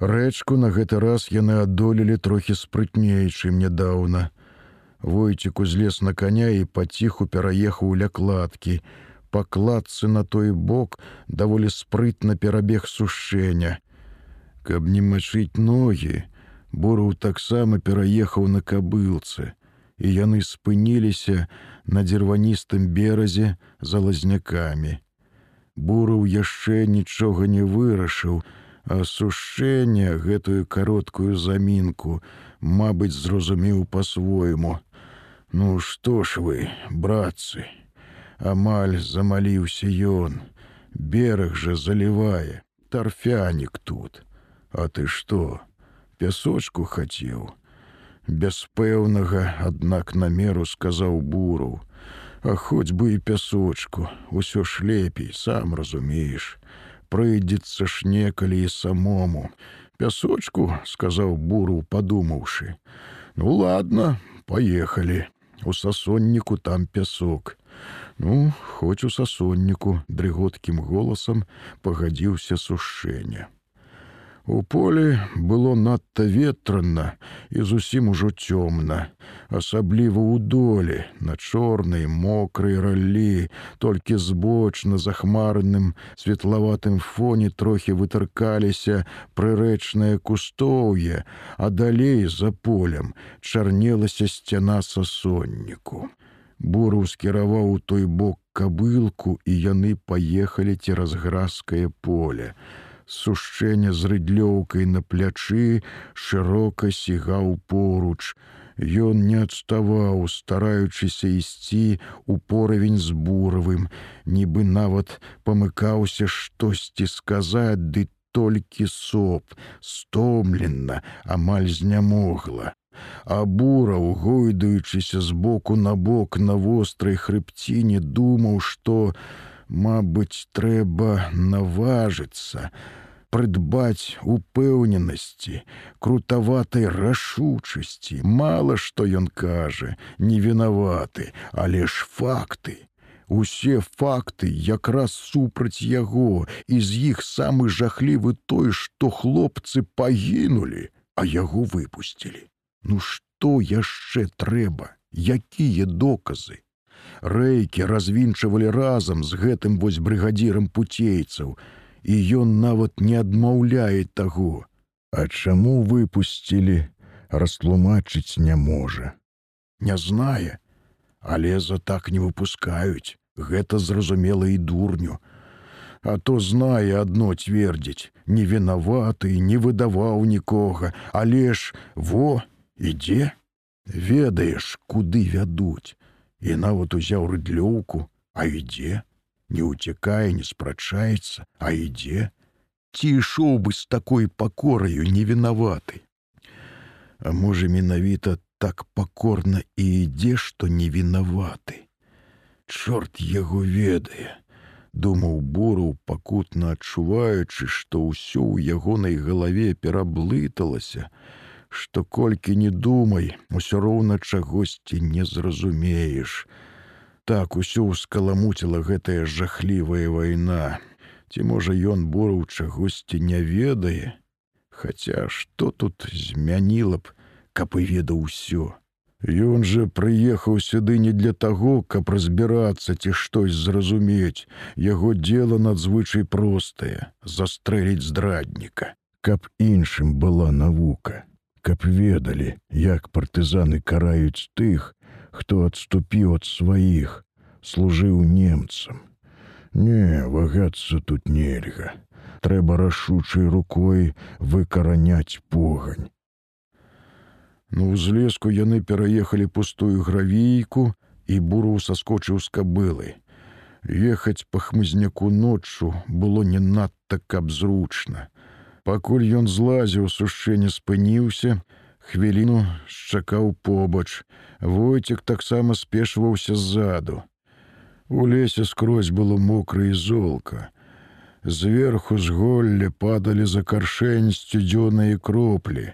Рэчку на гэты раз яны адолелі трохі спрытней, чым нядаўна. Войцік узлез на каня і паціху пераехаў ля кладкі. Пакладцы на той бок даволі спрытна перабег сушэння. Каб не мачыць ногі, Бураў таксама пераехаў на кабылцы, і яны спыніліся на дзірваністым беразе за лазнякамі. Бураў яшчэ нічога не вырашыў, а сушэнне гэтую кароткую замінку, мабыць, зразумеў па-свойму. Ну што ж вы, братцы, Амаль замаліўся ён. Бераг жа залівае, тарфянік тут. А ты што? Пясочку хацеў. Бяспэўнага, аднак намеру сказаў буру. А хоць бы і пясочку, усё ж лепей, сам разумееш. Прыйдзецца ж некалі і самому. Пясочку, сказаў буру, падумаўшы. Ну ладно, поехали у сасонніку там пясок. Ну, хоць у сасонніку дрыготкім голасам пагадзіўся сушэння. У полі было надта ветранна і зусім ужо цёмна, асабліва ў долі, на чорнай мокрай раллі, толькі збочна захмарным светлаватым фоне трохі вытаркаліся прырэчнае кустоўе, а далей за полем чарнелася сцяна сасонніку. Буру скіраваў у той бок кабылку і яны паехалі цераз гразкае поле сушчэнне з рыдлёўкай на плячы шырока сігаў поруч. Ён не адставаў, стараючыся ісці у поравень з буравым, нібы нават памыкаўся штосьці сказаць, ды толькі соп, стомлена, амаль знямогла. А бура, угойдаючыся з боку на бок на вострай хрыбціне, думаў, што, Мабыць, трэба наважыцца, прыдбаць упэўненасці, крутаватай рашучасці, мала што ён кажа, не вінаваты, але ж факты. Усе факты якраз супраць яго, і з іх самы жахлівы той, што хлопцы пагінулі, а яго выпусцілі. Ну што яшчэ трэба, якія доказы? Рэйкі развінчвалі разам з гэтым вось брыгадзірам пуцейцаў, і ён нават не адмаўляе таго. А чаму выпусцілі, растлумачыць не можа. Не знае, але за так не выпускаюць, гэта зразумела і дурню. А то знае адно цвердзіць, не вінаваты, не выдаваў нікога, але ж во, ідзе, ведаеш, куды вядуць і нават узяў рыдлёўку, а ідзе, не ўцякае, не спрачаецца, а ідзе, ці ішоў бы з такой пакораю не вінаваты. А можа, менавіта так пакорна і ідзе, што не вінаваты. Чорт яго ведае, думаў буру, пакутна адчуваючы, што ўсё ў ягонай галаве пераблыталася, што колькі не думай, усё роўна чагосьці не зразумееш. Так усё ўскаламуціла гэтая жахлівая вайна. Ці можа ён бораў чагосьці не ведае, Хаця што тут змяніла б, каб і ведаў усё. Ён жа прыехаў сюды не для таго, каб разбірацца ці штось зразумець. Яго дело надзвычай простае, застрэліць здрадніка, каб іншым была навука каб ведалі, як партызаны караюць тых, хто адступіў ад сваіх, служыў немцам. Не, вагацца тут нельга. Трэба рашучай рукой выкараняць погань. На ўзлеску яны пераехалі пустую гравейку і буру саскочыў з кабылы. Ехаць па хмызняку ноччу было не надта каб зручна. Пакуль ён злазіў сушэнне спыніўся, хвіліну шчакаў побач. Войцік таксама спешваўся ззаду. У лесе скрозь было мокра і золка. Зверху з голля падалі за каршэнь сцюдзёныя кроплі.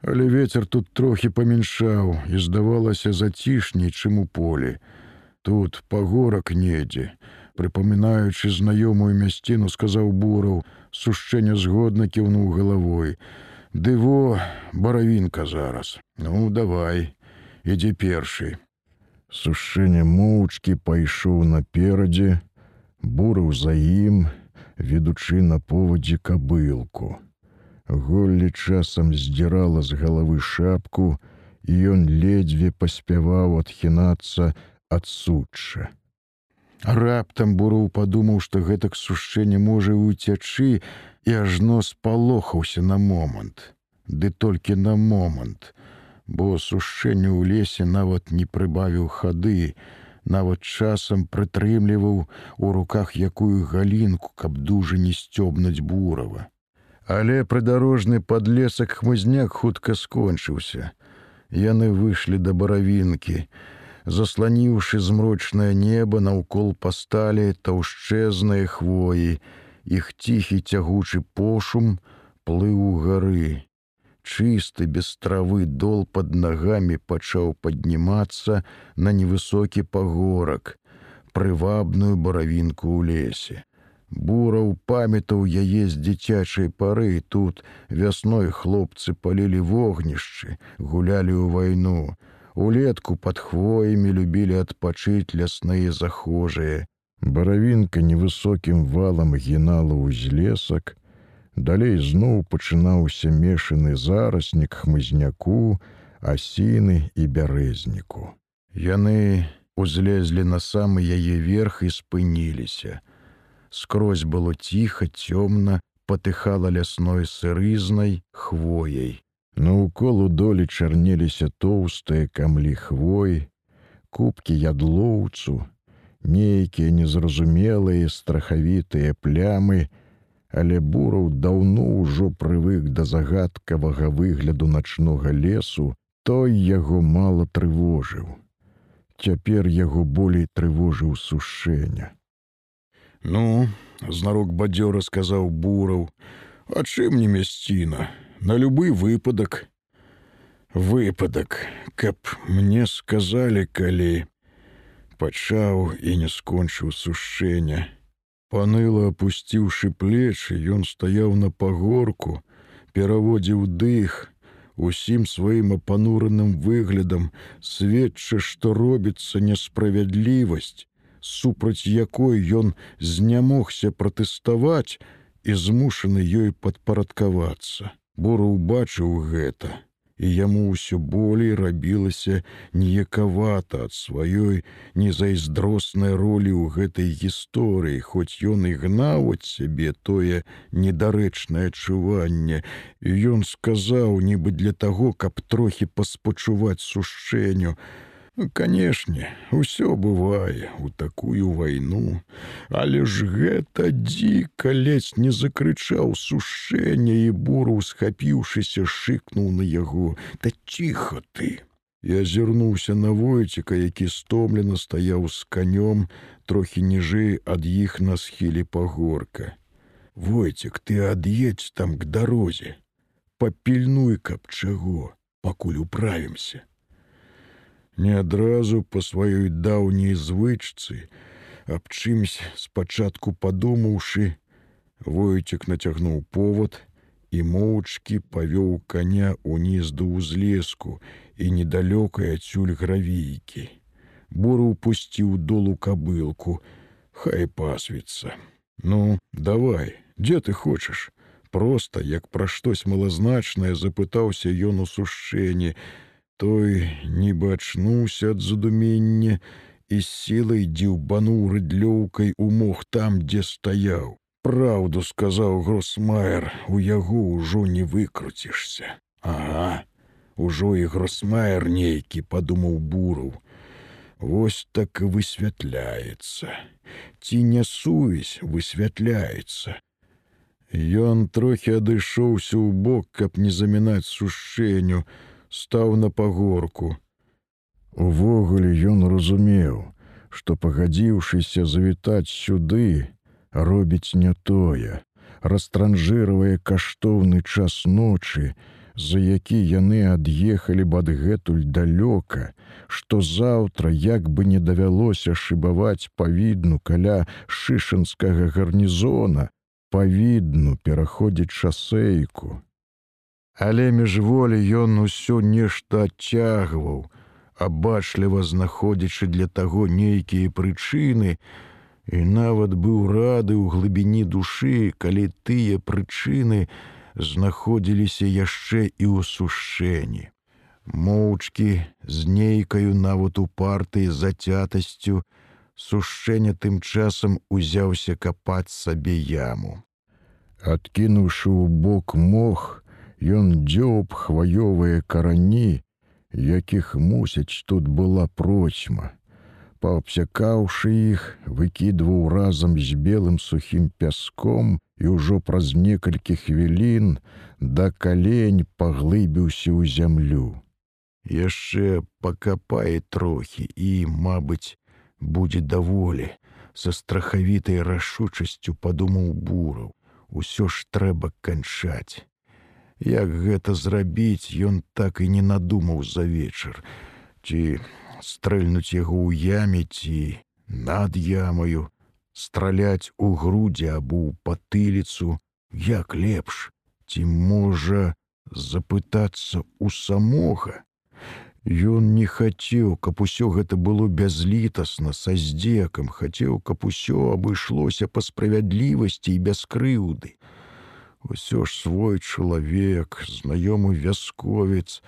Але ветер тут трохі памяншаў і здавалася зацішней, чым у полі. Тут пагорак недзе, прыпамінаючы знаёмую мясціну сказаў бураў: сушчэнне згодна кіўнуў галавой. Ды во баравінка зараз. Ну давай, ідзі першы. Сушэнне моўчкі пайшоў наперадзе, бурыў за ім, ведучы на повадзе кабылку. Голлі часам здзірала з галавы шапку, і ён ледзьве паспяваў адхінацца ад сучча. Раптам буру падумаў, што гэтак сушчэнне можа ўцячы і ажно спалохаўся на момант. Ды толькі на момант, бо сушэнне ў лесе нават не прыбавіў хады, нават часам прытрымліваў у руках якую галінку, каб дужа не сцёбнуць бурава. Але прыдарожны падлесак хмызняк хутка скончыўся. Яны выйшлі да баравінкі, засланіўшы змрочнае неба наўкол пасталі таўшчэзныя хвоі, іх ціхі цягучы пошум плыў у гары. Чысты без травы дол под нагамі пачаў паднімацца на невысокі пагорак, прывабную баравінку ў лесе. Бураў памятаў яе з дзіцячай пары тут вясной хлопцы палілі вогнішчы, гулялі ў вайну. Улетку пад хвоямі любілі адпачыць лясныя захожыя. Баравінка невысокім валам гінала ўзлесак, Далей зноў пачынаўся мешаны зараснік хмызняку, асіны і бярэзніку. Яны узлезлі на самы яе верх і спыніліся. Скрозь было ціха, цёмна, патыхала лясной сырызнай хвояй. Наўкол у долі чарнеліся тоўстыя камлі хвой, кубкі ядлоўцу, нейкія незразумелыя страхавітыя плямы, але бураў даўно ўжо прывык да загадкавага выгляду начнога лесу, той яго мала трывожыў. Цяпер яго болей трывожыў сушэння. Ну, знарок бадзёра сказаў бураў, А чым не мясціна, на любы выпадак. Выпадак, каб мне сказалі, калі пачаў і не скончыў сушэння. Паныла опусціўшы плечы, ён стаяў на пагорку, пераводзіў дых, усім сваім апанураным выглядам сведча, што робіцца несправядлівасць, супраць якой ён знямогся пратэставаць і змушаны ёй падпарадкавацца. Бора ўбачыў гэта і яму ўсё болей рабілася неякавата ад сваёй незайздроснай ролі ў гэтай гісторыі, хоць ён і гнаў ад сябе тое недарэчнае адчуванне. Ён сказаў нібы для таго, каб трохі паспачуваць сушчэнню, Канешне, усё бывае у такую вайну, Але ж гэта дзіка ледзь не закрычаў сушэнне і буру, схапіўшыся, шыкнуў на яго, Та ціха ты. Я азірнуўся на войціка, які стомлена стаяў з канём, трохі ніжэй ад іх на схілі пагорка. Войцік, ты ад'едзь там к дарозе, папільнуй каб чаго, пакуль управімся не адразу по сваёй даўняй звычцы, аб чымсь спачатку падумаўшы, войцек нацягнуў повод і моўчкі павёў коня уніз да ўзлеску і недалёкай адсюль гравійкі. Буру упусціў долу кабылку, хай пасвіцца. Ну, давай, дзе ты хочаш? Проста, як пра штось малазначнае запытаўся ён у сушэнні, той нібы ачнуўся ад задумення і сілай дзіўбануў рыдлёўкай умог там, дзе стаяў. Праўду сказаў гросмайер, у яго ўжо не выкруцішся. Ага, ужо і гросмайер нейкі падумаў буру. Вось так і высвятляецца. Ці не сувязь высвятляецца. Ён трохі адышоўся ў бок, каб не замінаць сушэнню, стаў на пагорку. Увогуле ён разумеў, што пагадзіўшыся завітаць сюды, робіць не тое, растранжыравае каштоўны час ночы, за які яны ад'ехалі б адгэтуль далёка, што заўтра як бы не давялося шыбаваць павідну каля шышанскага гарнізона, павідну пераходзіць шасейку. Але міжволі ён усё нешта адцягваў, абачліва знаходзячы для таго нейкія прычыны, і нават быў рады ў глыбіні душы, калі тыя прычыны знаходзіліся яшчэ і ў сушэнні. Моўчкі з нейкаю нават у партыі зацятасцю, сушэння тым часам узяўся капаць сабе яму. Адкінуўшы ў бок мох, ён дзёб хваёвыя карані, якіх мусяць тут была процьма. Паабсякаўшы іх, выкідваў разам з белым сухім пяском і ўжо праз некалькі хвілін да калень паглыбіўся ў зямлю. Яшчэ пакапае трохі і, мабыць, будзе даволі, са страхавітай рашучасцю падумаў бураў, усё ж трэба канчаць. Як гэта зрабіць, ён так і не надумаў за вечар, ці стрэльнуць яго ў яме ці над ямаю, страляць у грудзі або ў патыліцу, як лепш, ці можа запытацца ў самога. Ён не хацеў, каб усё гэта было бязлітасна са здзекам, хацеў, каб усё абышлося па справядлівасці і без крыўды. Усё ж свой чалавек, знаёмы вясковец,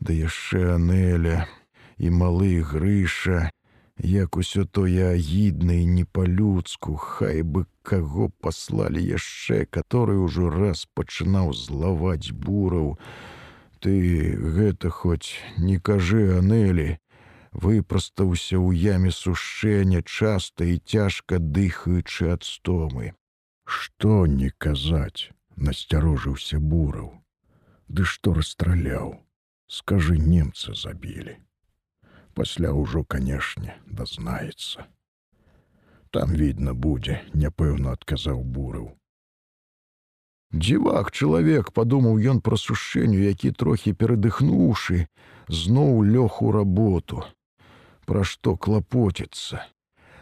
да яшчэ анеля і малы грыша, як усё тое агідна і не па-людску, хай бы каго паслалі яшчэ, который ўжо раз пачынаў злаваць бураў. Ты гэта хоць не кажы анелі, выпрастаўся ў яме сушэння часта і цяжка дыхаючы ад стомы. Што не казаць? Насцярожыўся бураў. Ды што расстраляў, скажы немца забілі. Пасля ўжо, канешне, дазнаецца. Там відно будзе, няпэўна адказаў бурыў. Дзівак чалавек падумаў ён пра сушэнню, які трохі перадыхнуўшы, зноў лёг у работу. Пра што клапоціцца.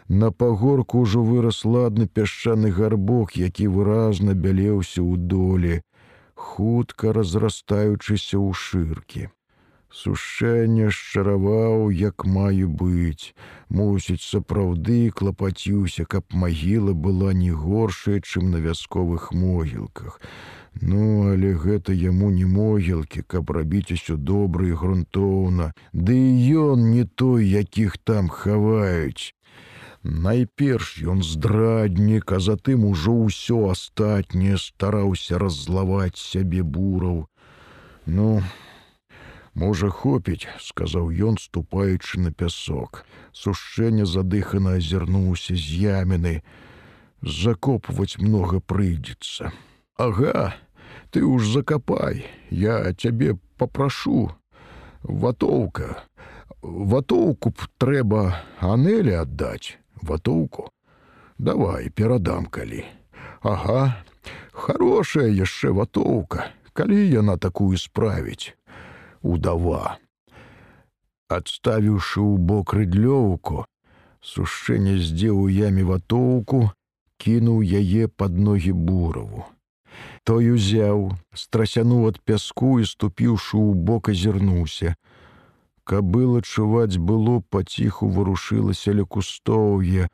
На пагорку ўжо вырас ладны пясчаны гарбок, які выразна бялеўся ў доле, хутка разрастаючыся ў шыркі. Сушэнне шчараваў, як маю быць, мусіць, сапраўды клапаціўся, каб магіла была не горшая, чым на вясковых могілках. Ну, але гэта яму не могілкі, каб рабіць усё добра і грунтоўна, Ды і ён не той, якіх там хаваюць. Найперш ён здраднік, а затым ужо ўсё астатняе стараўся раззлаваць сябе бураў. Ну, можа хопіць, сказаў ён, ступаючы на пясок. Сушэнне задыхана азірнуўся з яміны. Закопваць многа прыйдзецца. Ага, ты уж закапай, я цябе попрашу. Ватоўка, Ватоўку б трэба анелі аддаць ватоўку давай перадам калі ага хорошая яшчэ ватоўка калі яна такую справіць? Удава. Адставіўшы ў бок рыдлёўку сушэнне здзеў у яме ватоўку кінуў яе под ногі бураву. Той узяў страсянуў ад пяску і ступіўшы ў бок азірнуўся кабыла чуваць было паціху варушылася ля кустоўе.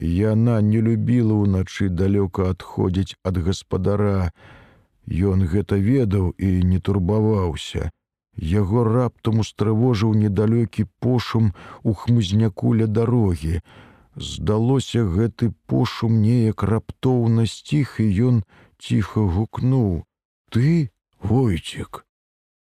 Яна не любіла ўначы далёка адходзіць ад гаспадара. Ён гэта ведаў і не турбаваўся. Яго раптам устрывожыў недалёкі пошум у хмызняку ля дарогі. Здалося гэты пошум неяк раптоўна сціх і ён ціха гукнуў: « Ты, войцік!